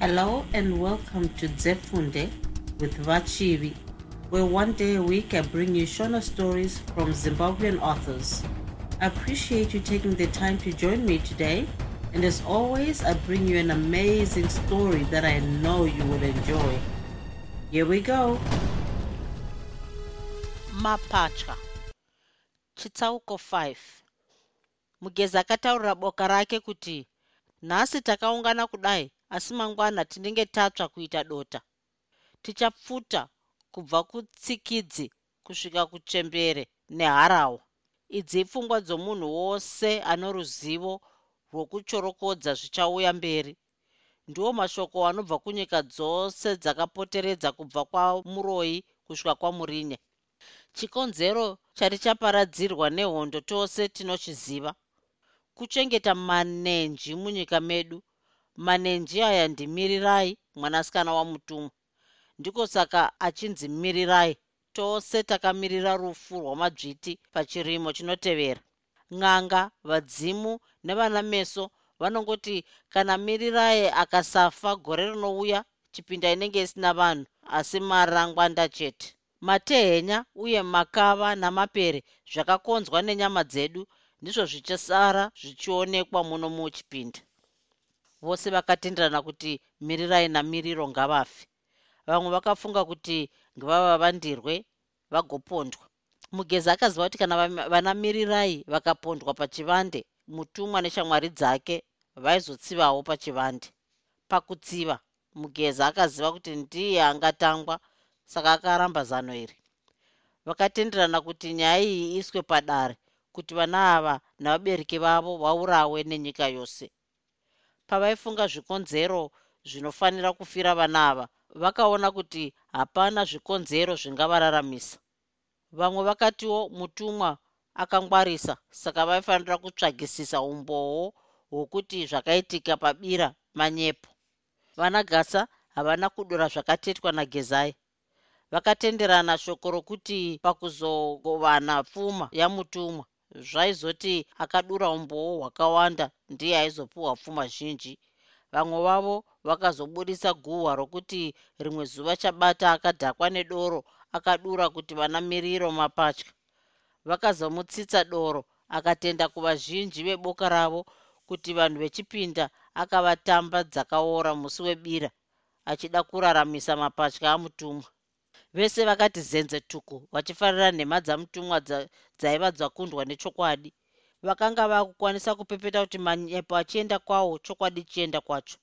Hello and welcome to Zefunde with Vachivi, where one day a week I bring you Shona stories from Zimbabwean authors. I appreciate you taking the time to join me today, and as always, I bring you an amazing story that I know you will enjoy. Here we go. mapatya chitsauko 5 mugezi akataurira boka rake kuti nhasi takaungana kudai asi mangwana tinenge tatsva kuita dota. Tichapfuta kubva kutsikidzi kusvika kuchembere neharawa. Idzi ipfungwa dzomunhu wose ano ruzivo rwokuchorokodza zvichauya mberi. Ndiwo mashoko anobva kunyika dzose dzakapoteredza kubva kwamuroyi kusvika kwamurinye chikonzero charichaparadzirwa nehondo tose tinochiziva. Kuchengeta manenji munyika medu manenji aya ndimirirai mwanasikana wamutumwa ndiko saka achinzi mirirai. Tose takamirira rufu rwamadzviti pachirimo chinotevera. N'anga vadzimu nevana meso vanongoti kana mirirai akasafa gore rinouya chipinda inenge isina vanhu asi marangwanda chete. Matehenya uye makava namapere zvakakonzwa nenyama dzedu ndizvo zvichasara zvichionekwa muno muchipinda vose vakatenderana kuti mirirai namiriro ngavafe. Vamwe vakafunga kuti ngavavavandirwe vagopondwa. Mugezi akaziva kuti kana vanamirirai vakapondwa pachivande mutumwa neshamwari dzake vaizotsivawo pachivande. Pakutsiva mugezi akaziva kuti ndiye angatangwa saka akaramba zano iri. Vakatenderana kuti nyaya iyi iiswe padare kuti vana ava navabereki vavo vaurawe nenyika yose pavaifunga zvikonzero zvinofanira kufira vana ava vakaona kuti hapana zvikonzero zvingavararamisa. Vamwe vakatiwo mutumwa akangwarisa saka vaifanira kutsvagisisa umboo hwokuti zvakaitika pabira manyepo. Vana gasa havana kudora zvakatetwa nagezai. Vakatenderana shoko rokuti pakuzogovana pfuma yamutumwa zvaizoti akadura umboo hwakawanda ndiye aizopiwa pfuma zhinji. Vamwe vavo vakazobudisa guhwa rokuti rimwe zuva chabata akadhakwa nedoro akadura kuti vanamiriro mapatya. Vakazomutsitsa doro akatenda kuvazhinji veboka ravo kuti vanhu vechipinda akavatamba dzakaora musi webira achida kuraramisa mapatya amutumwa vese vakati zenze tuku vachifarira nhema dzamutumwa dzaiva dzakundwa nechokwadi. Vakanga vakukwanisa kupepeta kuti manyepo achienda kwawo chokwadi chienda kwacho.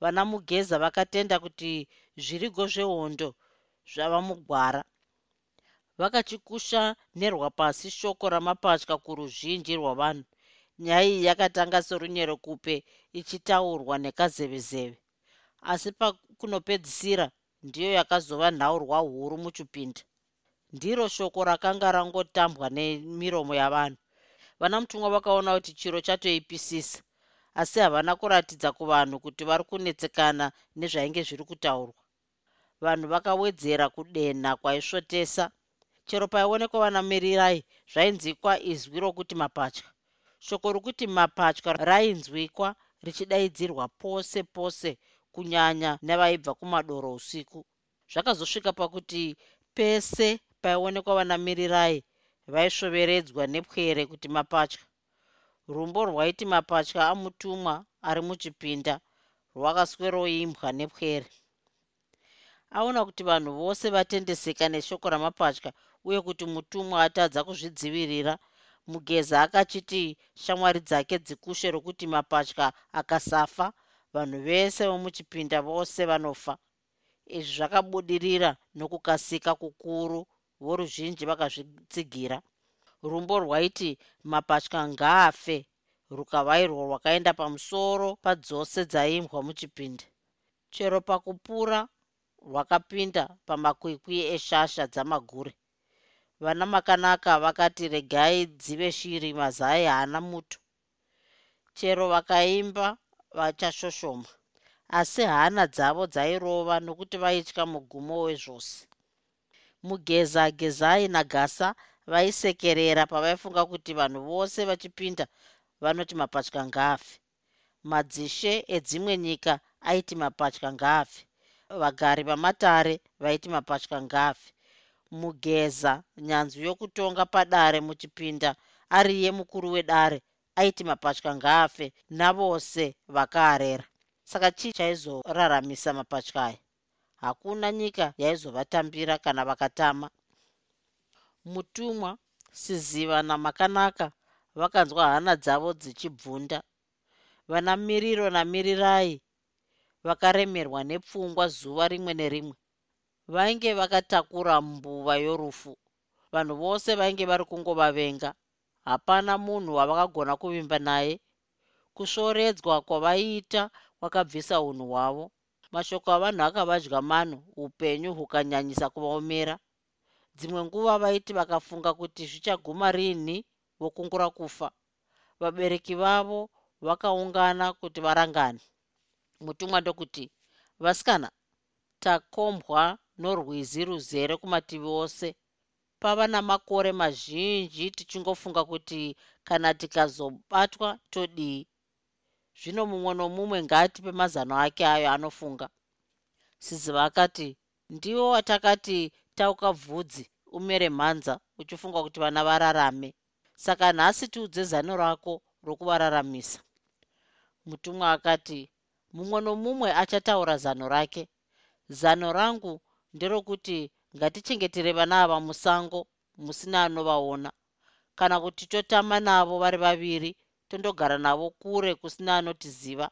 Vana mugeza vakatenda kuti zvirigo zvehondo zvava mugwara. Vakachikusha nerwa pasi shoko ramapatya kuruzhinji rwavanhu. Nyaya iyi yakatanga sorunyero kupe ichitaurwa nekazevezeve. Asi pakunopedzisira ndiyo yakazova nhaurwa huru muchipinda ndiro shoko rakanga rangotambwa nemiromo yavanhu. Vana mutumwa vakaona kuti chiro chatoipisisa asi havana kuratidza kuvanhu kuti vari kunetsekana nezvainge zviri kutaurwa. Vanhu vakawedzera kudenha kwaisvotesa chero paionekwa vanamirirai zvainzwikwa izwi rokuti mapatya. Shoko rokuti mapatya rainzwikwa richidaidzirwa pose pose kunyanya nevaibva kumadoro usiku. Zvakazosvika pakuti pese paionekwa vanamirirai vaisvoveredzwa nepwere kuti mapatya. Rumbo rwaiti mapatya amutumwa ari muchipinda rwakasweroimbwa nepwere. Aona kuti vanhu vose vatendeseka neshoko ramapatya uye kuti mutumwa atadza kuzvidzivirira mugeza akachiti shamwari dzake dzikushe rokuti mapatya akasafa vanhu vese vomuchipinda vose vanofa. Izvi zvakabudirira nokukasika kukuru voruzhinji vakazvitsigira. Rumbo rwaiti mapatya ngaafe rukavairwo rwakaenda pamusoro padzose dzaimbwa muchipinda. Chero pakupura rwakapinda pamakwikwi eshasha dzamagure. Vana makanaka vakati regai dzive shiri mazai haana muto. Chero vakaimba vachashoshoma asi hana dzavo dzairova nokuti vaitya mugumo wezvose. Mugeza gezai nagasa vaisekerera pavaifunga kuti vanhu vose vachipinda vanoti mapatya ngaafe. Madzishe edzimwe nyika aiti mapatya ngaafe. Vagari vamatare vaiti mapatya ngaafe. Mugeza nyanzvi yokutonga padare muchipinda ariye mukuru wedare aiti mapatya ngaafe navose vakaarera saka chii chaizoraramisa mapatya aya? Hakuna nyika yaizovatambira kana vakatama. Mutumwa siziva namakanaka vakanzwa hana dzavo dzichibvunda. Vana miriro namirirai vakaremerwa nepfungwa zuva rimwe nerimwe vainge vakatakura mbuva yorufu. Vanhu vose vainge vari kungovavenga hapana munhu wavakagona kuvimba naye. Kusvoredzwa kwavaiita kwakabvisa unhu hwavo. Mashoko avanhu akavadya mano upenyu hukanyanyisa kuvaomera. Dzimwe nguva vaiti vakafunga kuti zvichaguma rinhi vokungura kufa vabereki vavo vakaungana kuti varangane. Mutumwa ndokuti vasikana takombwa norwizi ruzere kumativi ose pava namakore mazhinji tichingofunga kuti kana tikazobatwa todii zvino mumwe nomumwe ngatipe mazano ake ayo anofunga. Siziva akati ndiwo watakati tauka bvudzi umere mhanza uchifunga kuti vana vararame. Saka nhasi tiudze zano rako rokuvararamisa mutumwa akati mumwe nomumwe achataura zano rake. Zano rangu nderokuti ngatichengetere vana ava musango musina anovaona. Kana kuti totama navo vari vaviri tondogara navo kure kusina anotiziva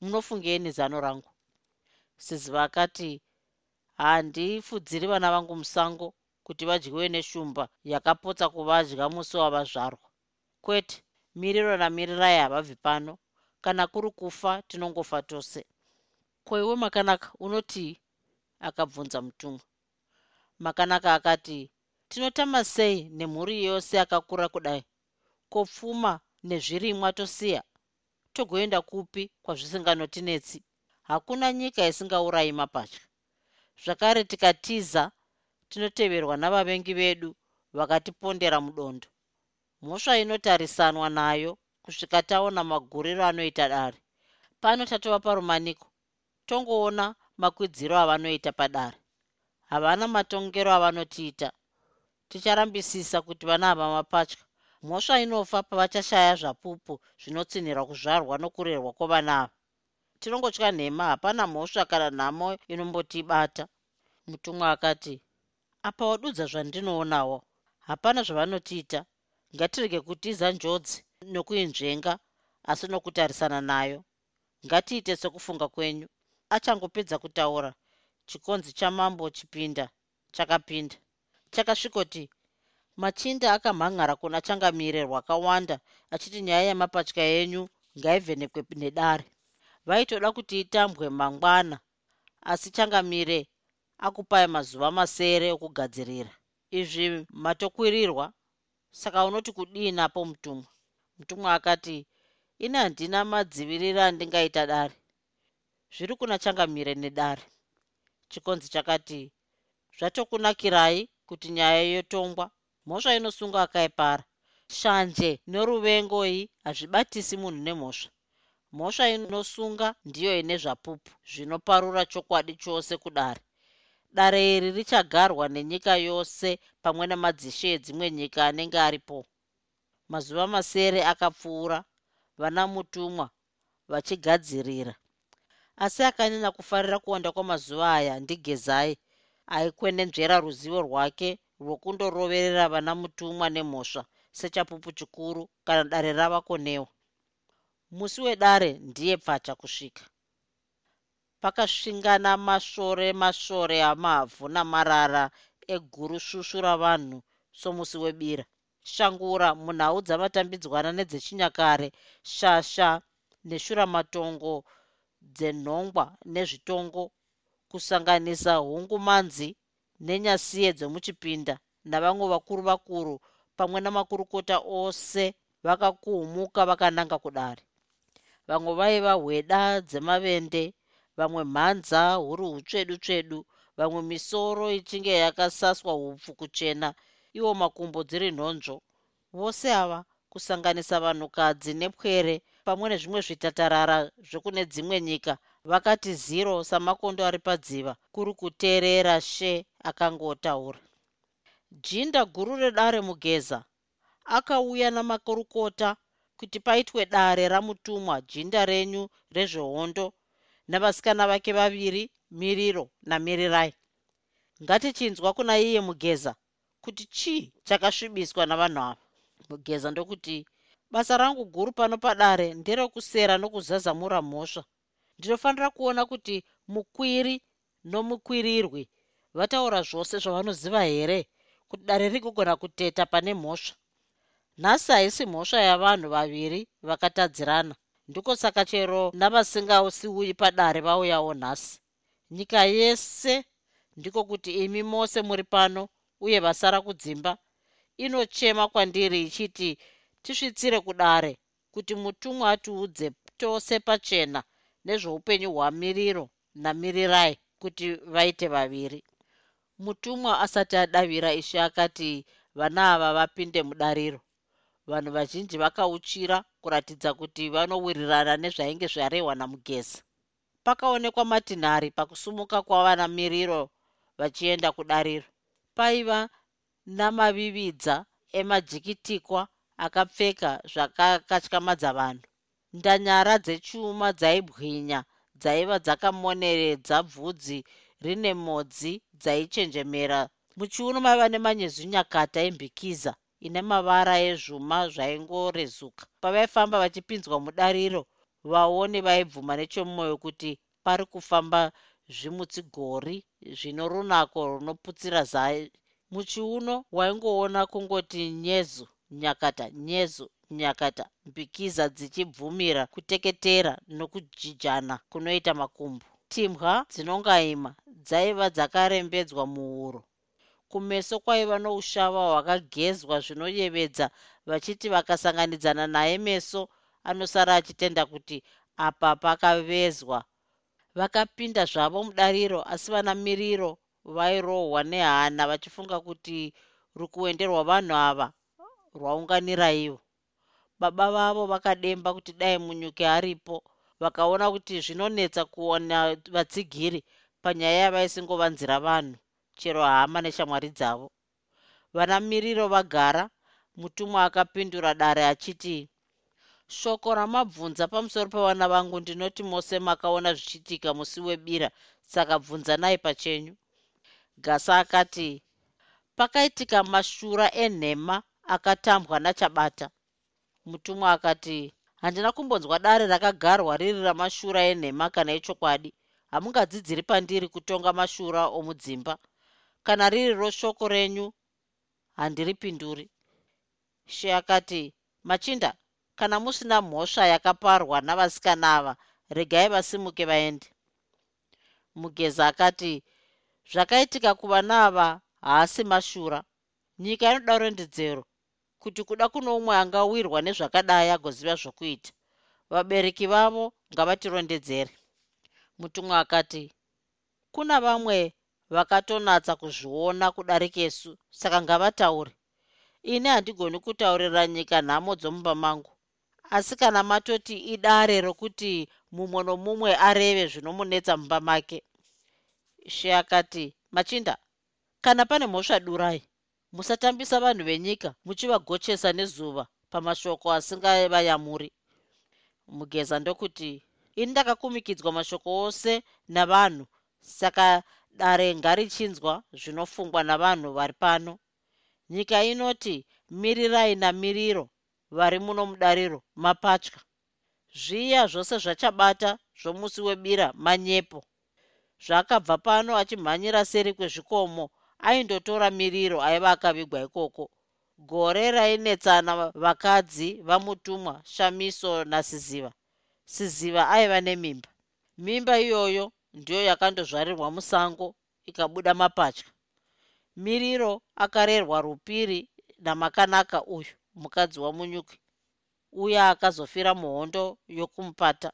munofungeni zano rangu. Siziva akati handifudziri vana vangu musango kuti vadyiwe neshumba yakapotsa kuvadya musi wavazvarwa. Kwete miriro namirirai havabvi pano kana kuri kufa tinongofa tose. Koiwe makanaka unotii akabvunza mutumwa makanaka akati tinotama sei nemhuri yose akakura kudai? Kopfuma nezvirimwa tosiya? Togoenda kupi kwazvisinganotinetsi hakuna nyika isingaurayi mapatya zvakare tikatiza tinoteverwa navavengi vedu vakatipondera mudondo. Mhosva inotarisanwa nayo kusvika taona maguriro anoita dare. Pano tatova parumaniko? Tongoona makwidziro avanoita padare havana matongero avanotiita. Ticharambisisa kuti vana ava mapatya. Mhosva inofa pavachashaya zvapupu zvinotsinhira kuzvarwa nokurerwa kwovana ava. Tinongotya nhema hapana mhosva kana nhamo inombotibata. Mutumwa akati apa wadudza zvandinoonawo hapana zvavanotiita. Ngatirege kutiza njodzi nokuinzvenga asi nokutarisana nayo. Ngatiite sekufunga kwenyu. Achangopedza kutaura chikonzi chamambo chipinda chakapinda. Chakasvikoti machinda akamhan'ara kuna changamire rwakawanda achiti nyaya yemapatya enyu ngaivhenekwe nedare. Vaitoda kuti itambwe mangwana asi changamire akupai mazuva masere okugadzirira. Izvi matokwirirwa saka unoti kudii napo mutumwa? Mutumwa akati ini handina madziviriro andingaita dare. Zviri kuna changamire nedare chikonzi chakati zvatokunakirai kuti nyaya yotongwa mhosva inosunga akaipara. Shanje noruvengoi hazvibatisi munhu nemhosva. Mhosva inosunga ndiyo ine zvapupu zvinoparura chokwadi chose kudare. Dare iri richagarwa nenyika yose pamwe nemadzishe edzimwe nyika anenge aripo. Mazuva masere akapfuura vana mutumwa vachigadzirira asi akanyanya kufarira kuwanda kwamazuva aya ndigezai. Aikwenenzvera ruzivo rwake rwokundoroverera vana mutumwa nemhosva sechapupu chikuru kana dare rava konewa. Musi wedare ndiye pfacha kusvika. Pakasvingana masvore masvore amavhu namarara eguru shushu ravanhu somusi webira. Shangura munhau dzavatambidzwana nedzechinyakare shasha neshuramatongo dzenhongwa nezvitongo kusanganisa hungumanzi nenyasiye dzemuchipinda navamwe vakuru vakuru pamwe namakurukota ose vakakuhumuka vakananga kudare. Vamwe vaiva hweda dzemavende vamwe mhanza huri utsvedu tsvedu vamwe misoro ichinge yakasaswa upfu kuchena iwo makumbo dziri nhonzvo. Vose ava kusanganisa vanhukadzi nepwere pamwe nezvimwe zvitatarara zvekune dzimwe nyika vakati ziro samakondo ari padziva kuri kuteerera she akangotaura. Jinda guru redare mugeza akauya namakurukota kuti paitwe dare ramutumwa jinda renyu rezvehondo navasikana vake vaviri miriro namirirai. Ngatichinzwa kuna iye mugeza kuti chii chakasvibiswa navanhu ava? Mugeza ndokuti basa rangu guru pano padare nderekusera nokuzazamura mhosva. Ndinofanira kuona kuti mukwiri nomukwirirwi vataura zvose zvavanoziva here kuti dare rigogona kuteta pane mhosva? Nhasi haisi mhosva yavanhu vaviri vakatadzirana. Ndiko saka chero navasingausiuyi padare vauyawo nhasi. Nyika yese ndiko kuti imi mose muri pano uye vasara kudzimba inochema kwandiri ichiti tisvitsire kudare kuti mutumwa atiudze tose pachena nezveupenyu hwamiriro namirirai kuti vaite vaviri. Mutumwa asati adavira ishe akati vana ava vapinde mudariro. Vanhu vazhinji vakauchira kuratidza kuti vanowirirana nezvainge zvarehwa namugezi. Pakaonekwa matinhari pakusumuka kwavanamiriro vachienda kudariro. Paiva namavividza emajikitikwa akapfeka zvakakatyamadza vanhu ndanyara dzechuma dzaibwinya dzaiva dzakamoneredza bvudzi rine modzi dzaichenjemera muchiuno maiva nemanyezunyakata embikiza ine mavara ezvuma zvaingorezuka. Pavaifamba vachipinzwa mudariro vaoni vaibvuma nechomwoyo kuti pari kufamba zvimutsigori zvino runako runoputsira zai muchiuno waingoona kungoti nyezu nyakata nyezu nyakata mbikiza dzichibvumira kuteketera nokujijana kunoita makumbo. Timbwa dzinongaima dzaiva dzakarembedzwa muhuro. Kumeso kwaiva noushava hwakagezwa zvinoyevedza vachiti vakasanganidzana naye meso anosara achitenda kuti apa pakavezwa. Vakapinda zvavo mudariro asi vana miriro vairohwa nehana vachifunga kuti rukuende rwavanhu ava rwaunganiraivo baba vavo vakademba kuti dai munyuki aripo vakaona kuti zvinonetsa kuona vatsigiri panyaya yavaisingovanzira vanhu. Chero hama neshamwari dzavo. Vana miriro vagara mutumwa akapindura dare achiti shoko ramabvunza pamusoro pevana vangu ndinoti mose makaona zvichiitika musi webira saka bvunzanai pachenyu. Gasa akati pakaitika mashura enhema akatambwa nachabata. Mutumwa akati handina kumbonzwa dare rakagarwa riri ramashura enhema kana echokwadi. Hamungadzidziri pandiri kutonga mashura omudzimba. Kana riri roshoko renyu handiripinduri she akati machinda kana musina mhosva yakaparwa navasikana ava regai vasimuke vaende. Mugeza akati zvakaitika kuvana ava haasi mashura nyika inoda rondedzero kuti kuda kuno umwe angawirwa nezvakadai agoziva zvokuita vabereki vavo ngavatirondedzere. Mutumwa akati kuna vamwe vakatonatsa kuzviona kudarikesu saka ngavataure. Ini handigoni kutaurira nyika nhamo dzomumba mangu. Asi kana matoti idare rokuti mumwe nomumwe areve zvinomunetsa mumba make. She akati machinda kana pane mhosva durai musatambisa vanhu venyika muchivagochesa nezuva pamashoko asingavayamuri. Mugeza ndokuti ini ndakakumikidzwa mashoko ose navanhu saka dare ngarichinzwa zvinofungwa navanhu vari pano. Nyika inoti mirirai namiriro vari muno mudariro mapatya. Zviya zvose zvachabata zvomusi webira manyepo. Zvaakabva pano achimhanyira seri kwezvikomo aindotora miriro aiva akavigwa ikoko. Gore rainetsana vakadzi vamutumwa shamiso nasiziva. Siziva aiva nemimba. Mimba iyoyo ndiyo yakandozvarirwa musango ikabuda mapatya. Miriro akarerwa rupiri namakanaka uyu mukadzi wamunyuki uye akazofira muhondo yokumupata.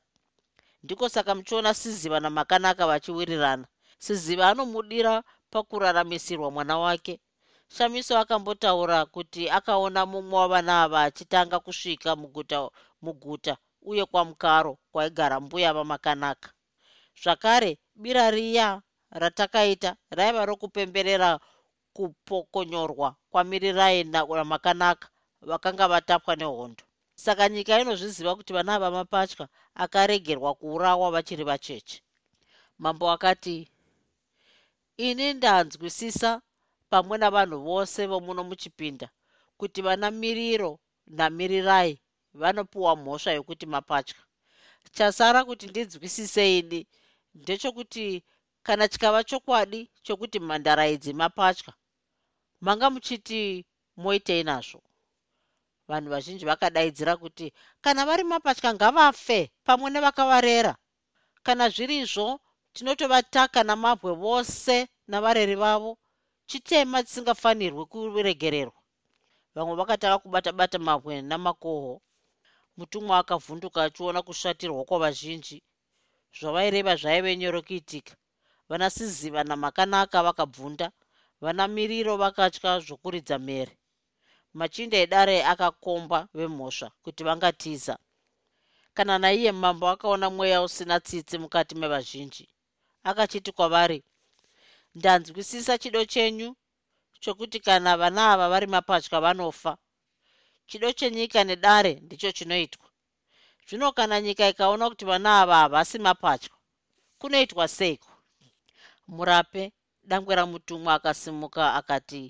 Ndiko saka muchiona siziva namakanaka vachiwirirana. Siziva anomudira pakuraramisirwa mwana wake. Shamiso akambotaura kuti akaona mumwe wavana ava achitanga kusvika muguta muguta uye kwamukaro kwaigara mbuya vamakanaka zvakare bira riya ratakaita raiva rokupemberera kupokonyorwa kwamirirai namakanaka vakanga vatapwa nehondo. Saka nyika inozviziva kuti vana vamapatya akaregerwa kuurawa vachiri vacheche. Mambo akati ini ndanzwisisa pamwe navanhu vose vomuno muchipinda kuti vana miriro namirirai vanopiwa mhosva yokuti mapatya. Chasara kuti ndinzwisise ini ndechekuti kana chikava chokwadi chokuti mhandara idzi mapatya manga muchiti moitei nazvo. Vanhu vazhinji vakadaidzira kuti kana vari mapatya ngavafe pamwe nevakavarera. Kana zviri izvo tinotovataka namabwe vose navareri vavo chitema chisingafanirwi kuregererwa. Vamwe vakatanga kubata-bata mabwe namakoho. Mutumwa akavhunduka achiona kushatirwa kwavazhinji. Zvavaireva zvaive nyoro kuitika. Vanasiziva namakanaka vakabvunda. Vana miriro vakatya zvokuridza mhere. Machinda edare akakomba vemhosva kuti vangatiza. Kana naiye mambo akaona mweya usina tsitsi mukati mevazhinji akachiti kwavari ndanzwisisa chido chenyu chokuti kana vana ava vari mapatya vanofa. Chido chenyika nedare ndicho chinoitwa. Zvino kana nyika ikaona kuti vana ava havasi mapatya kunoitwa seiko? Murape dangwe ramutumwa akasimuka akati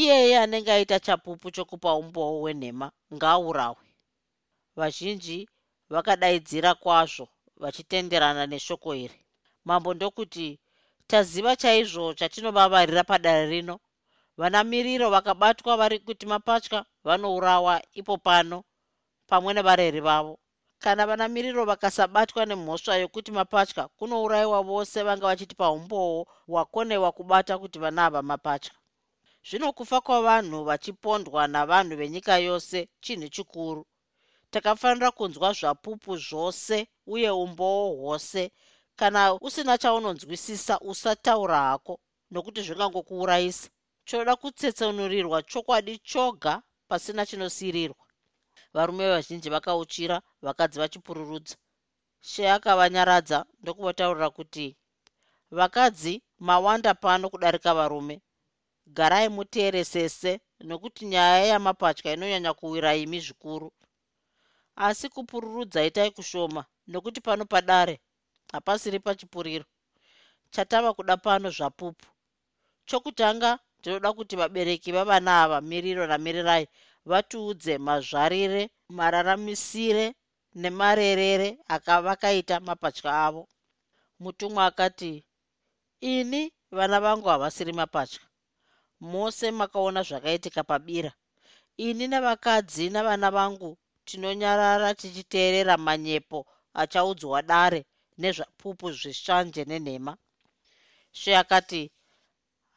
iyeye anenge aita chapupu chokupa umboo hwenhema ngaaurawe vazhinji vakadaidzira kwazvo vachitenderana neshoko iri mambo ndokuti taziva chaizvo chatinovavarira padare rino. Vana miriro vakabatwa vari kuti mapatya vanourawa ipo pano pamwe nevareri vavo. Kana vana miriro vakasabatwa nemhosva yokuti mapatya kunourayiwa vose vanga vachitipa umboo hwakonewa kubata kuti vana ava mapatya. Zvino kufa kwavanhu vachipondwa navanhu venyika yose chinhu chikuru. Takafanira kunzwa zvapupu zvose uye umboo hwose kana usina chaunonzwisisa usataura hako nokuti zvingangokuurayisa. Choda kutsetsenurirwa chokwadi choga pasina chinosiyirirwa varume vazhinji vakauchira vakadzi vachipururudza. She akavanyaradza ndokuvataurira kuti vakadzi mawanda pano kudarika varume. Garai muteere sese nokuti nyaya yamapatya inonyanya kuwira imi zvikuru. Asi kupururudza itai kushoma nokuti pano padare hapasiri pachipuriro. Chatava kuda pano zvapupu. Chokutanga ndinoda kuti vabereki vavana ava miriro namirirai vatiudze mazvarire mararamisire nemarerere akavakaita mapatya avo. Mutumwa akati ini vana vangu havasiri mapatya. Mose makaona zvakaitika pabira. Ini nevakadzi navana vangu tinonyarara tichiteerera manyepo achaudzwa dare nezvapupu zvishanje nenhema. She akati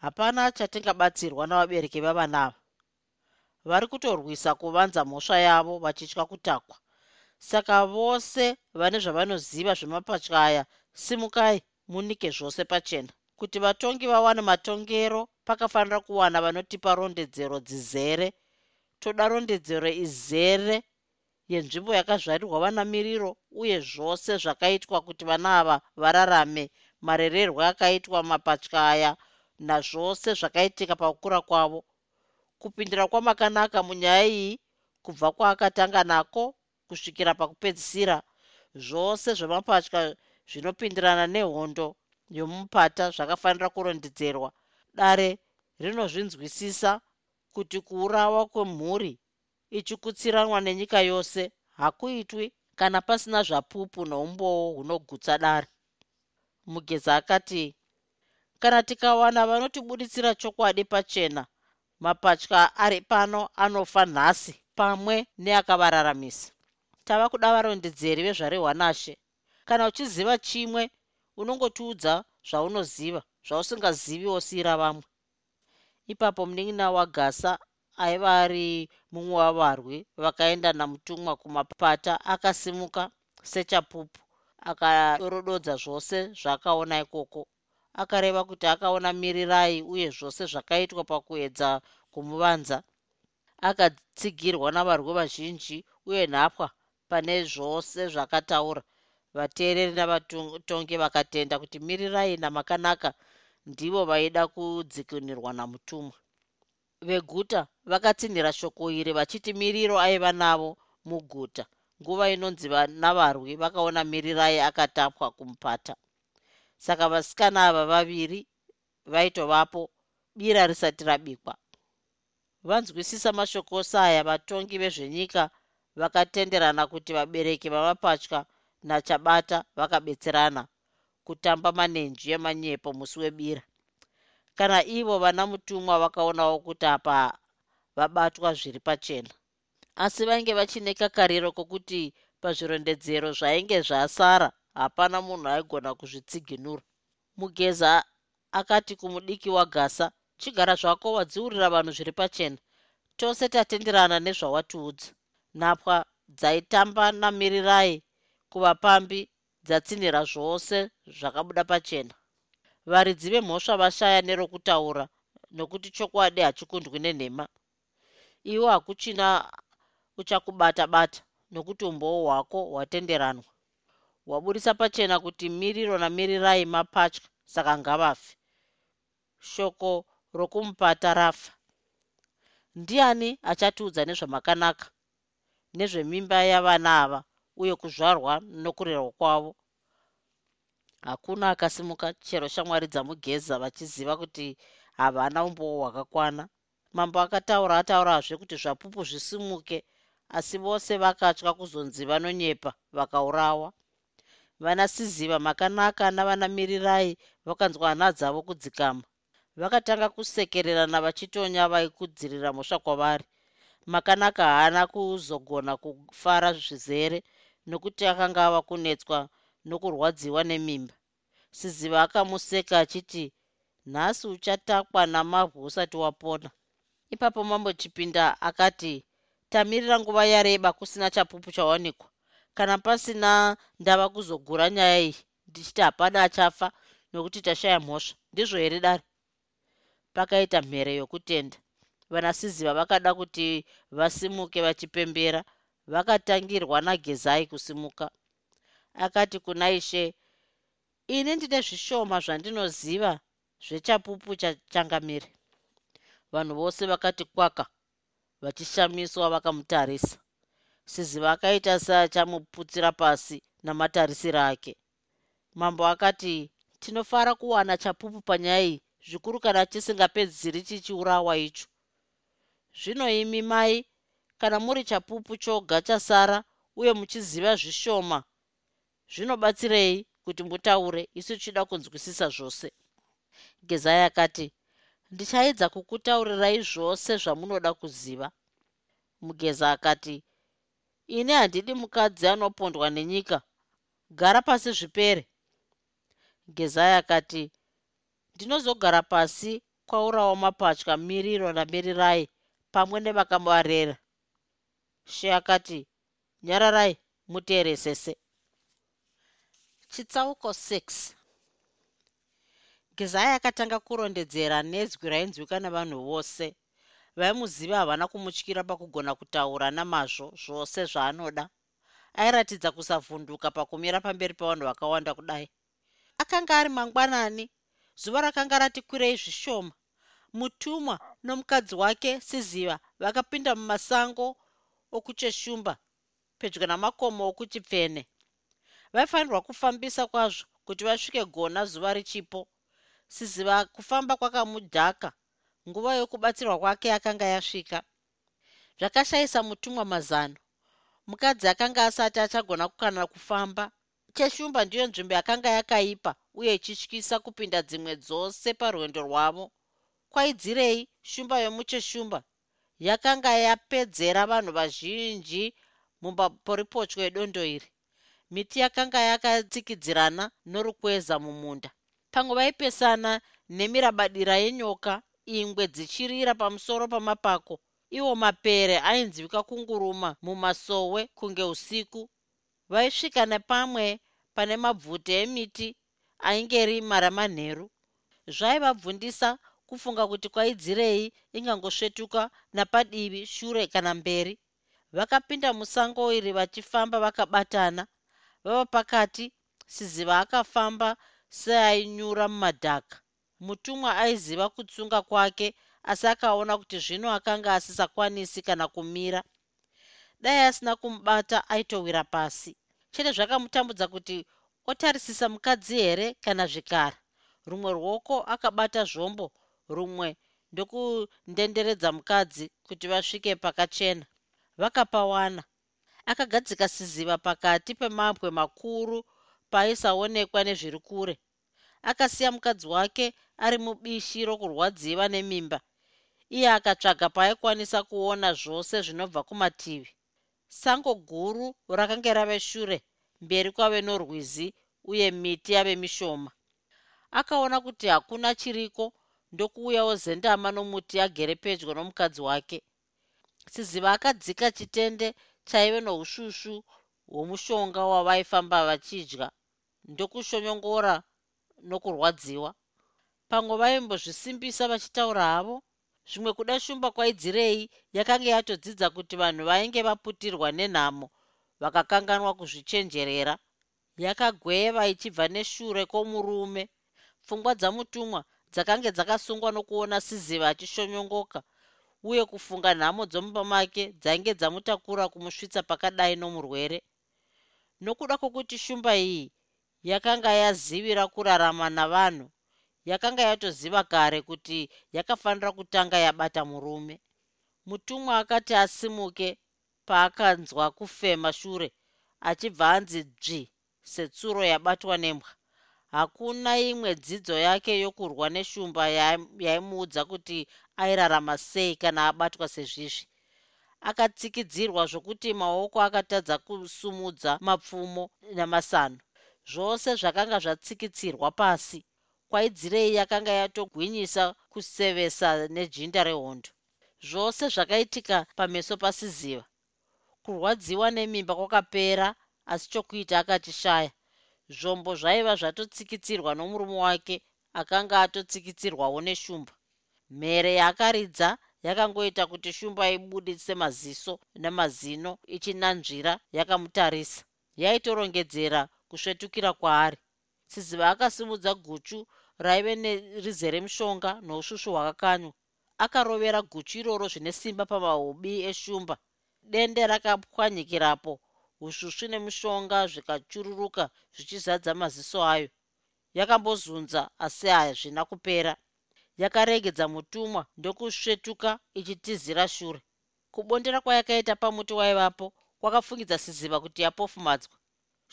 hapana chatingabatsirwa navabereki vavanava vari kutorwisa kuvanza mhosva yavo vachitya kutakwa. Saka vose vane zvavanoziva zvemapatya aya simukai munike zvose pachena kuti vatongi vawane matongero pakafanira kuwana vanotipa rondedzero dzizere. Toda rondedzero izere yenzvimbo yakazvarirwa vana miriro uye zvose zvakaitwa kuti vana ava vararame. Marererwo akaitwa mapatya aya nazvose zvakaitika pakukura kwavo. Kupindira kwamakanaka munyaya iyi kubva kwaakatanga nako kusvikira pakupedzisira zvose zvemapatya zvinopindirana nehondo yomupata zvakafanira kurondedzerwa. Dare rinozvinzwisisa kuti kuurawa kwemhuri ichikutsiranwa nenyika yose hakuitwi kana pasina zvapupu noumboo hunogutsa dare. Mugeza akati kana tikawana vanotibuditsira chokwadi pachena mapatya ari pano anofa nhasi pamwe neakavararamisa. Tava kuda varondedzeri vezvarehwa nashe kana uchiziva chimwe unongotiudza zvaunoziva zvausingazivi wosiyira vamwe. Ipapo munin'ina wagasa aiva ari mumwe wavarwi. Vakaenda namutumwa kumapata akasimuka sechapupu akadorododza zvose zvaakaona ikoko. Akareva kuti akaona mirirai uye zvose zvakaitwa pakuedza kumuvanza. Akatsigirwa navarwi vazhinji uye nhapwa pane zvose zvakataura. Vateereri navatongi vakatenda kuti mirirai namakanaka ndivo vaida kudzikinirwa namutumwa veguta vakatsinhira shoko iri vachiti miriro aiva navo muguta. Nguva inonzi navarwi vakaona mirirai akatapwa kumupata. Saka vasikana ava vaviri vaitovapo bira risati rabikwa. Vanzwisisa mashoko saya vatongi vezvenyika vakatenderana kuti vabereki vamapatya nachabata vakabetserana kutamba manenji emanyepo musi webira kana ivo vana mutumwa vakaonawo kuti apa vabatwa zviri pachena. Asi vainge vachine kakariro kokuti pazvirondedzero zvainge zvasara hapana munhu aigona kuzvitsiginura. Mugeza akati kumudiki wagasa chigara zvako wadziurira vanhu zviri pachena. Tose tatenderana nezvawatiudza. Nhapwa dzaitamba namirirai kuvapambi dzatsinhira zvose zvakabuda pachena varidzi vemhosva vashaya nerokutaura nokuti chokwadi hachikundwi nenhema. Iwo hakuchina uchakubata bata nokuti umboo hwako hwatenderanwa. Hwaburisa pachena kuti miriro namirirai mapatya saka ngavafe. Shoko rokumupata rafa. Ndiani achatiudza nezvamakanaka nezvemimba yavana ava uye kuzvarwa nokurerwa kwavo hakuna akasimuka chero shamwari dzamugeza vachiziva kuti havana umboo hwakakwana. Mambo akataura ataurazve kuti zvapupu zvisimuke asi vose vakatya kuzonzi vanonyepa vakaurawa. Vana siziva makanaka navanamirirai vakanzwa hana dzavo kudzikama. Vakatanga kusekererana vachitonya vaikudzirira mhosva kwavari. Makanaka haana kuzogona kufara zvizere nokuti akanga ava kunetswa nokurwadziwa nemimba. Siziva akamuseka achiti nhasi uchatakwa namavhu usati wapona. Ipapo mambo chipinda akati tamirira nguva yareba kusina chapupu chawanikwa. Kana pasina ndava kuzogura nyaya iyi. Ndichiti hapana achafa nokuti tashaya mhosva. Ndizvo here dare pakaita mhere yokutenda. Vanasiziva vakada kuti vasimuke vachipembera vakatangirwa nagezai kusimuka akati kuna ishe ini ndine zvishoma zvandinoziva zvechapupu chachangamire vanhu vose vakati kwaka vachishamiswa vakamutarisa. Siziva akaita seachamuputsira pasi namatarisiro ake. Mambo akati tinofara kuwana chapupu panyaya iyi zvikuru kana chisingapedzisiri chichiurawa icho. Zvino imi mai kana muri chapupu choga chasara uye muchiziva zvishoma zvinobatsirei kuti mutaure isu tichida kunzwisisa zvose? Gezai akati ndichaedza kukutaurirai zvose zvamunoda kuziva. Mugeza akati ini handidi mukadzi anopondwa nenyika. Gara pasi zvipere. Gezai akati ndinozogara pasi kwaurawo mapatya miriro namirirai pamwe nevakamarera she akati nyararai muteeresese chitsauko 6 gezai akatanga kurondedzera nezwi rainzwika nevanhu vose. Vaimuziva havana kumutyira pakugona kutaura namazvo zvose zvaanoda. Airatidza kusavhunduka pakumira pamberi pevanhu vakawanda kudai. Akanga ari mangwanani. Zuva rakanga rati kwirei zvishoma mutumwa nomukadzi wake siziva vakapinda mumasango okucheshumba pedyo namakomo okuchipfene vaifanirwa kufambisa kwazvo kuti vasvike gona zuva richipo. Siziva kufamba kwakamudhaka nguva yokubatsirwa kwake akanga yasvika. Zvakashayisa mutumwa mazano. Mukadzi akanga asati achagona kukana kufamba cheshumba ndiyo nzvimbo yakanga yakaipa uye ichityisa kupinda dzimwe dzose parwendo rwavo. Kwaidzirei shumba yomucheshumba yakanga yapedzera vanhu vazhinji mumaporipochwo edondo iri miti yakanga yakatsikidzirana norukweza mumunda. Pamwe vaipesana nemirabadira yenyoka ingwe dzichirira pamusoro pamapako iwo mapere ainzwika kunguruma mumasowe kunge usiku. Vaisvika nepamwe pane mabvute emiti ainge rima ramanheru. Zvaivabvundisa kufunga kuti kwaidzirei ingangosvetuka napadivi shure kana mberi. Vakapinda musango iri vachifamba vakabatana vava pakati siziva akafamba seainyura mumadhaka. Mutumwa aiziva kutsunga kwake asi akaona kuti zvino akanga asisakwanisi kana kumira. Dai asina kumubata aitowira pasi. Chete zvakamutambudza kuti otarisisa mukadzi here kana zvikara rumwe ruoko akabata zvombo rumwe ndokundenderedza mukadzi kuti vasvike pakachena. Vakapawana akagadzika siziva pakati pemabwe makuru paisaonekwa nezviri kure. Akasiya mukadzi wake ari mubishi rokurwadziva nemimba. Iye akatsvaga paaikwanisa kuona zvose zvinobva kumativi. Sango guru rakange rave shure mberi kwave norwizi uye miti yave mishoma. Akaona kuti hakuna chiriko ndokuuyawo zendama nomuti agere pedyo nomukadzi wake. Siziva akadzika chitende chaive nousvusvu hwomushonga wavaifamba vachidya. Ndokushonyongora nokurwadziwa. Pamwe vaimbozvisimbisa vachitaura havo zvimwe kuda shumba kwaidzirei yakanga yatodzidza kuti vanhu vainge vaputirwa nenhamo vakakanganwa kuzvichenjerera. Yakagweva ichibva neshure kwomurume. Pfungwa dzamutumwa dzakange dzakasungwa nokuona siziva achishonyongoka uye kufunga nhamo dzomumba make dzainge dzamutakura kumusvitsa pakadai nomurwere. Nokuda kwokuti shumba iyi yakanga yazivira kurarama navanhu yakanga yatoziva kare kuti yakafanira kutanga yabata murume. Mutumwa akati asimuke paakanzwa kufema shure achibva anzi dzvi setsuro yabatwa nembwa hakuna imwe dzidzo yake yokurwa neshumba yaimuudza kuti airarama sei kana abatwa sezvizvi. Akatsikidzirwa zvokuti maoko akatadza kusumudza mapfumo namasano. Zvose zvakanga zvatsikitsirwa pasi. Kwaidzirei yakanga yatogwinyisa kusevesa nejinda rehondo. Zvose zvakaitika pameso pasiziva. Kurwadziwa nemimba kwakapera asi chokuita akachishaya zvombo zvaiva zvatotsikitsirwa nomurume wake akanga atotsikitsirwawo neshumba. Mhere yaakaridza yakangoita kuti shumba ibudise maziso nemazino ichinanzvira yakamutarisa. Yaitorongedzera kusvetukira kwaari. Siziva akasimudza guchu raive nerizere mushonga nousvusvu hwakakanywa. Akarovera guchu iroro zvine simba pamahobi eshumba. Dende rakapwanyikirapo usvusvu nemushonga zvikachururuka zvichizadza maziso ayo. Yakambozunza asi hazvina kupera. Yakaregedza mutumwa ndokusvetuka ichitizira shure. Kubondera kwayakaita pamuti waivapo kwakafungidza siziva kuti yapofumadzwa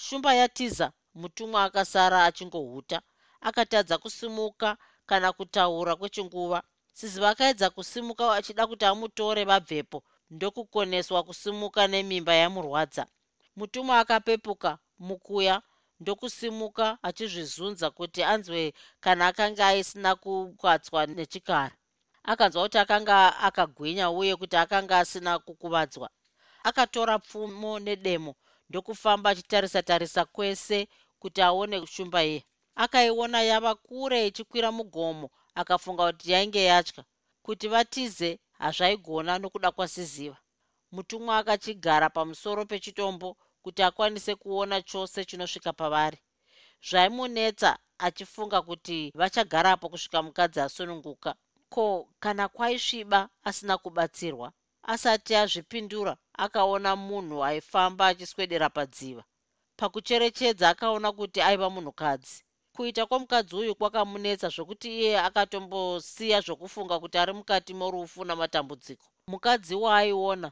shumba yatiza mutumwa akasara achingohuta. Akatadza kusimuka kana kutaura kwechinguva. Siziva akaedza kusimuka achida kuti amutore vabvepo ndokukoneswa kusimuka nemimba yamurwadza mutumwa akapepuka mukuya ndokusimuka achizvizunza kuti anzwe kana akanga aisina kukwatswa nechikara. Akanzwa kuti akanga akagwinya uye kuti akanga asina kukuvadzwa. Akatora pfumo nedemo ndokufamba achitarisa tarisa kwese kuti aone shumba iye. Akaiona yava kure ichikwira mugomo akafunga kuti yainge yatya. Kuti vatize hazvaigona nokuda kwasiziva. Mutumwa akachigara pamusoro pechitombo kuti akwanise kuona chose chinosvika pavari. Zvaimunetsa achifunga kuti vachagarapo kusvika mukadzi asununguka. Ko kana kwaisviba asina kubatsirwa asati azvipindura akaona munhu aifamba achiswedera padziva. Pakucherechedza akaona kuti aiva munhukadzi. Kuita kwomukadzi uyu kwakamunetsa zvokuti iye akatombosiya zvokufunga kuti ari mukati morufu namatambudziko. Mukadzi waaiona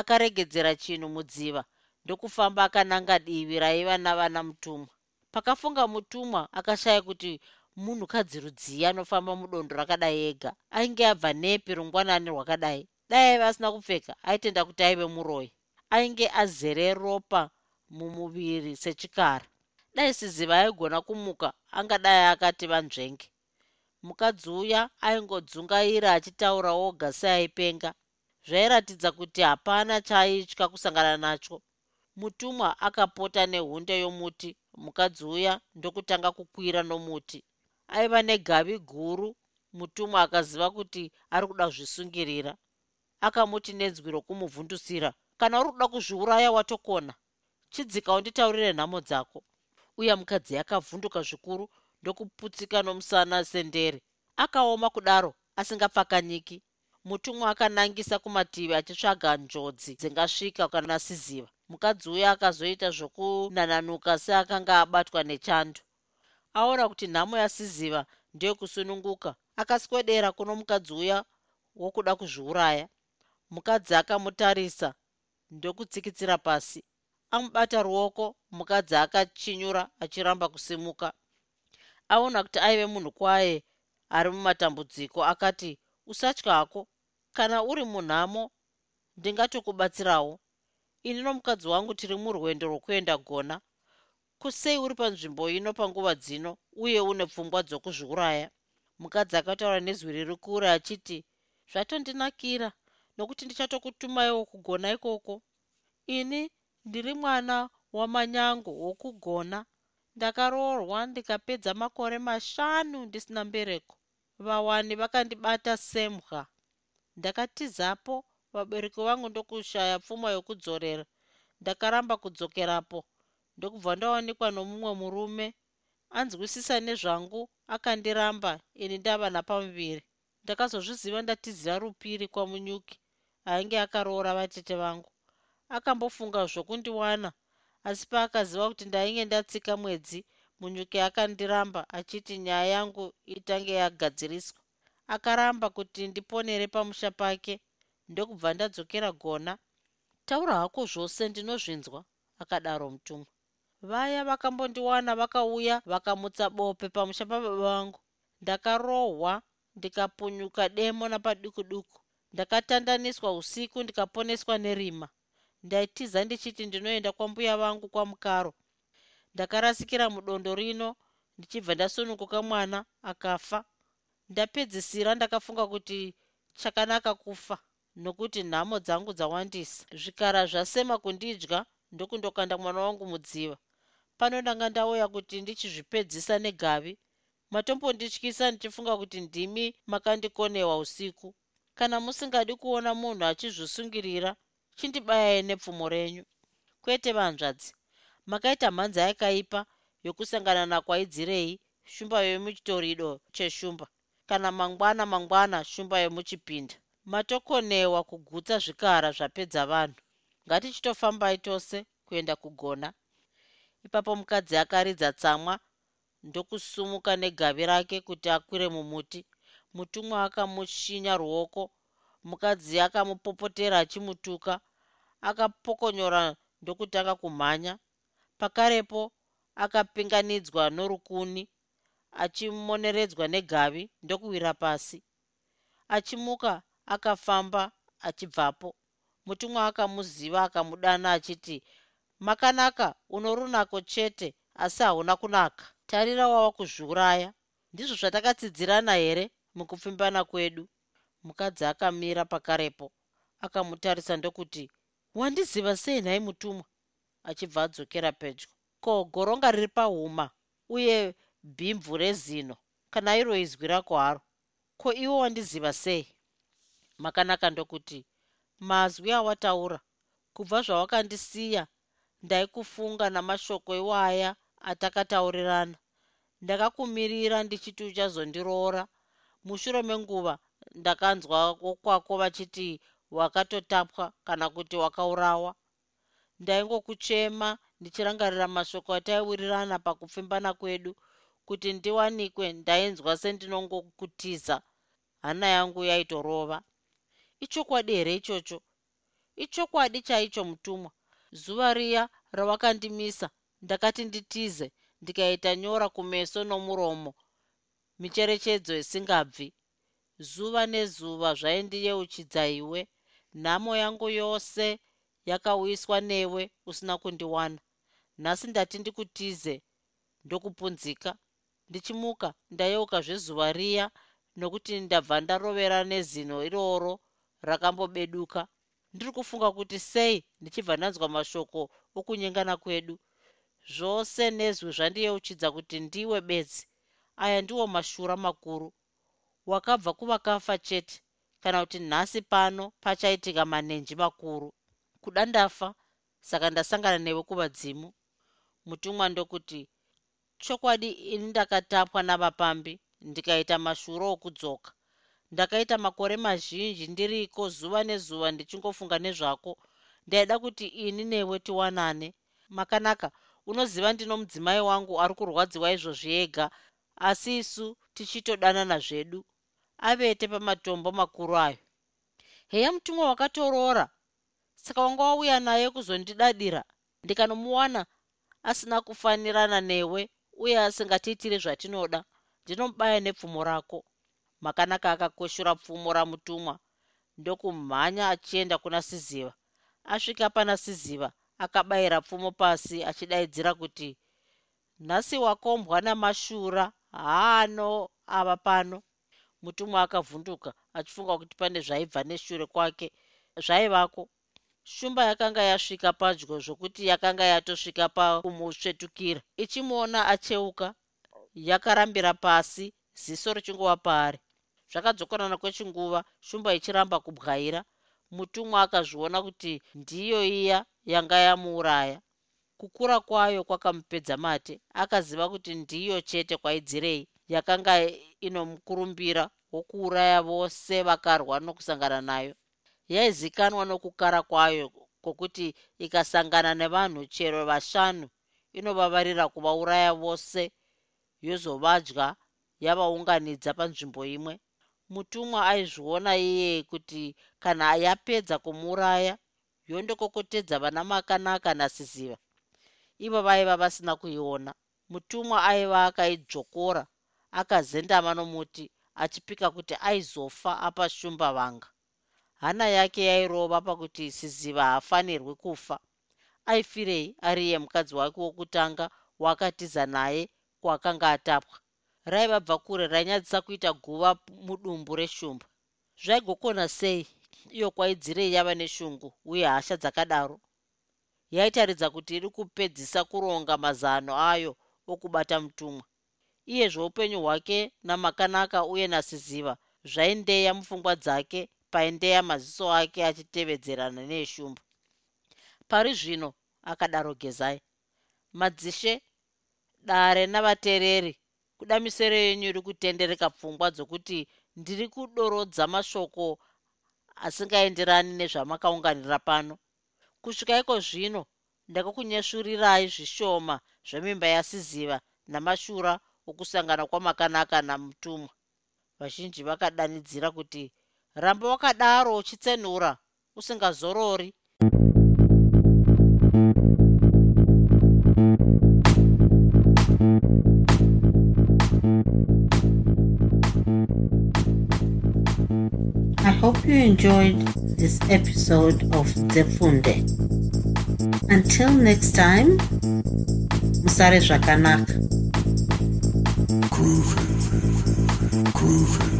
akaregedzera chinhu mudziva ndokufamba akananga divi raiva navana mutumwa. Pakafunga mutumwa akashaya kuti munhukadzi rudziya anofamba mudondo rakadai ega. Ainge abva nepi rungwanani rwakadai. Dai aiva asina kupfeka aitenda kuti aive muroi ainge azere ropa mumuviri sechikara. Dai siziva aigona kumuka angadai akati vanzvenge. Mukadzi uya aingodzungaira achitaura oga seaipenga. Zvairatidza kuti hapana chaaitya kusangana nacho mutumwa akapota nehunde yomuti mukadzi uya ndokutanga kukwira nomuti. Aiva negavi guru mutumwa akaziva kuti ari kuda kuzvisungirira. Akamuti nenzwi rokumuvhundusira kana uri kuda kuzviuraya watokona chidzika unditaurire nhamo dzako. Uya mukadzi akavhunduka zvikuru ndokuputsika nomusana sendere. Akaoma kudaro asingapfakanyiki. Mutumwa akanangisa kumativi achitsvaga njodzi dzingasvika kana siziva mukadzi uya akazoita zvokunananuka seakanga abatwa nechando aona kuti nhamo yasiziva ndeyekusununguka akaswedera kuno mukadzi uya wokuda kuzviuraya. Mukadzi akamutarisa ndokutsikitsira pasi. Amubata ruoko mukadzi akachinyura achiramba kusimuka. Aona kuti aive munhu kwaye ari mumatambudziko akati usatyako kana uri munhamo ndingatokubatsirawo ini nomukadzi wangu tiri murwendo rwokuenda gona. Kusei uri panzvimbo ino panguva dzino uye une pfungwa dzokuzviuraya? Mukadzi akataura nezwi riri kure achiti zvatondinakira nokuti ndichatokutumaiwo kugona ikoko. Ini ndiri mwana wamanyango wokugona. Ndakaroorwa ndikapedza makore mashanu ndisina mbereko. Vawani vakandibata semwa ndakatizapo vabereki vangu ndokushaya pfuma yokudzorera. Ndakaramba kudzokerapo. Ndokubva ndawanikwa nomumwe murume anzwisisa nezvangu akandiramba ini ndava napamuviri. Ndakazozviziva ndatizira rupiri kwamunyuki ainge akaroora vatete vangu. Akambofunga zvokundiwana asi paakaziva kuti ndainge ndatsika mwedzi munyuki akandiramba achiti nyaya yangu itange yagadziriswa. Akaramba kuti ndiponere pamusha pake ndokubva ndadzokera gona taura hako zvose ndinozvinzwa akadaro mutumwa. Vaya vakambondiwana vakauya vakamutsa bope pamusha pababa vangu. Ndakarohwa ndikapunyuka demo napaduku duku ndakatandaniswa usiku ndikaponeswa nerima. Ndaitiza ndichiti ndinoenda kwambuya vangu kwamukaro ndakarasikira mudondo rino ndichibva ndasununguka mwana akafa. Ndapedzisira ndakafunga kuti chakanaka kufa nokuti nhamo dzangu dzawandisa. Zvikara zvasema kundidya ndokundokanda mwana wangu mudziva. Pano ndanga ndauya kuti ndichizvipedzisa negavi matombondityisa ndichifunga kuti ndimi makandikonewa usiku. Kana musingadi kuona munhu achizvisungirira chindibayai nepfumo renyu. Kwete vanzvadzi makaita mhanza yakaipa yokusangana nakwaidzirei shumba yomuchitorido cheshumba kana mangwana mangwana shumba yomuchipinda matokonewa kugutsa zvikara zvapedza vanhu. Ngatichitofambai tose kuenda kugona. Ipapo mukadzi akaridza tsamwa ndokusumuka negavi rake kuti akwire mumuti. Mutumwa akamushinya ruoko mukadzi akamupopotera achimutuka. Akapokonyora ndokutanga kumhanya. Pakarepo akapinganidzwa norukuni achimoneredzwa negavi ndokuwira pasi. Achimuka akafamba achibvapo. Mutumwa akamuziva akamudana achiti makanaka uno runako chete asi hauna kunaka. Tarira wava kuzviuraya. Ndizvo zvatakatsidzirana here mukupfimbana kwedu? Mukadzi akamira pakarepo akamutarisa ndokuti wandiziva sei nhai mutumwa? achibva adzokera pedyo. Ko goronga riri pahuma uye bhimbvu rezino? Kana iro izwi rako haro? Ko iwo wandiziva sei makanaka ndokuti mazwi awataura. Kubva zvawakandisiya ndaikufunga namashoko iwaya atakataurirana. Ndakakumirira ndichiti uchazondiroora. Mushure menguva ndakanzwa wokwako vachiti wakatotapwa kana kuti wakaurawa. Ndaingokuchema ndichirangarira mashoko ataiwirirana pakupfimbana kwedu kuti ndiwanikwe ndainzwa sendinongokutiza. Hana yangu yaitorova ichokwadi here ichocho? Ichokwadi chaicho mutumwa. Zuva riya rawakandimisa ndakati nditize ndikaita nyora kumeso nomuromo. Micherechedzo isingabvi. Zuva nezuva zvaindiyeuchidza iwe. Nhamo yangu yose yakauyiswa newe usina kundiwana. Nhasi ndati ndikutize ndokupunzika. Ndichimuka ndayeuka zvezuva riya nokuti ndabva ndarovera nezino iroro rakambobeduka. Ndiri kufunga kuti sei ndichibva ndanzwa mashoko okunyengana kwedu. Zvose nezwi zvandiyeuchidza kuti ndiwe bedzi aya ndiwo mashura makuru. Wakabva kuvakafa chete kana kuti nhasi pano pachaitika manenji makuru. Kuda ndafa saka ndasangana newe kuvadzimu mutumwa ndokuti chokwadi ini ndakatapwa navapambi ndikaita mashuro okudzoka ndakaita makore mazhinji ndiriko zuva nezuva ndichingofunga nezvako. Ndaida kuti ini newe tiwanane. Makanaka unoziva ndino mudzimai wangu ari kurwadziwa izvozvi ega. Asi isu tichitodanana zvedu avete pamatombo makuru ayo. Heya mutumwa wakatoroora. Saka wanga wauya naye kuzondidadira ndikanomuwana asina kufanirana newe uye asingatiitiri zvatinoda. Ndinomubaya nepfumo rako makanaka akakweshura pfumo ramutumwa. Ndokumhanya achienda kuna siziva. Asvika pana siziva akabayira pfumo pasi achidaidzira kuti nhasi wakombwa namashura haano ava pano. Mutumwa akavhunduka achifunga kuti pane zvaibva neshure kwake zvaivako. Shumba yakanga yasvika padyo zvokuti yakanga yatosvika pakumusvetukira ichimuona acheuka yakarambira pasi ziso richingova paari zvakadzokorana kwechinguva shumba ichiramba kubwaira. Mutumwa akazviona kuti ndiyo iya yanga yamuuraya. Kukura kwayo kwakamupedza mate akaziva kuti ndiyo chete kwaidzirei yakanga inomukurumbira wokuuraya vose vakarwa nokusangana nayo. Yaizikanwa nokukara kwayo kwokuti ikasangana nevanhu chero vashanu inovavarira kuvauraya vose yozovadya yavaunganidza panzvimbo imwe mutumwa aizviona iye kuti kana yapedza kumuuraya yondokokotedza vana makanaka nasiziva. Ivo vaiva vasina kuiona. Mutumwa aiva akaidzvokora akazendama nomuti achipika kuti aizofa apa shumba vanga. Hana yake yairova pakuti siziva haafanirwi kufa. Aifirei ari iye mukadzi wake wokutanga waakatiza naye kwaakanga atapwa raiva bva kure rainyadzisa kuita guva mudumbu reshumba. Zvaigokona sei? Iyo kwaidzirei yava neshungu uye hasha dzakadaro. Yaitaridza kuti iri kupedzisa kuronga mazano ayo okubata mutumwa. Iye zvoupenyu hwake namakanaka uye nasiziva zvaindeya mupfungwa dzake paindeya maziso ake achitevedzerana neeshumba pari zvino akadaro gezai. Madzishe dare navateereri kuda misero yenyu iri kutendereka pfungwa dzokuti ndiri kudorodza mashoko asingaenderani nezvamakaunganira pano. Kusvika iko zvino ndakakunyeshurirai zvishoma zvemimba yasiziva namashura okusangana kwamakanaka namutumwa. Vazhinji vakadanidzira kuti ramba wakadaro uchitsenhura usingazorori you enjoyed this episode of Zefunde. Until next time, Musare Zvakanaka. Groovy. Groovy.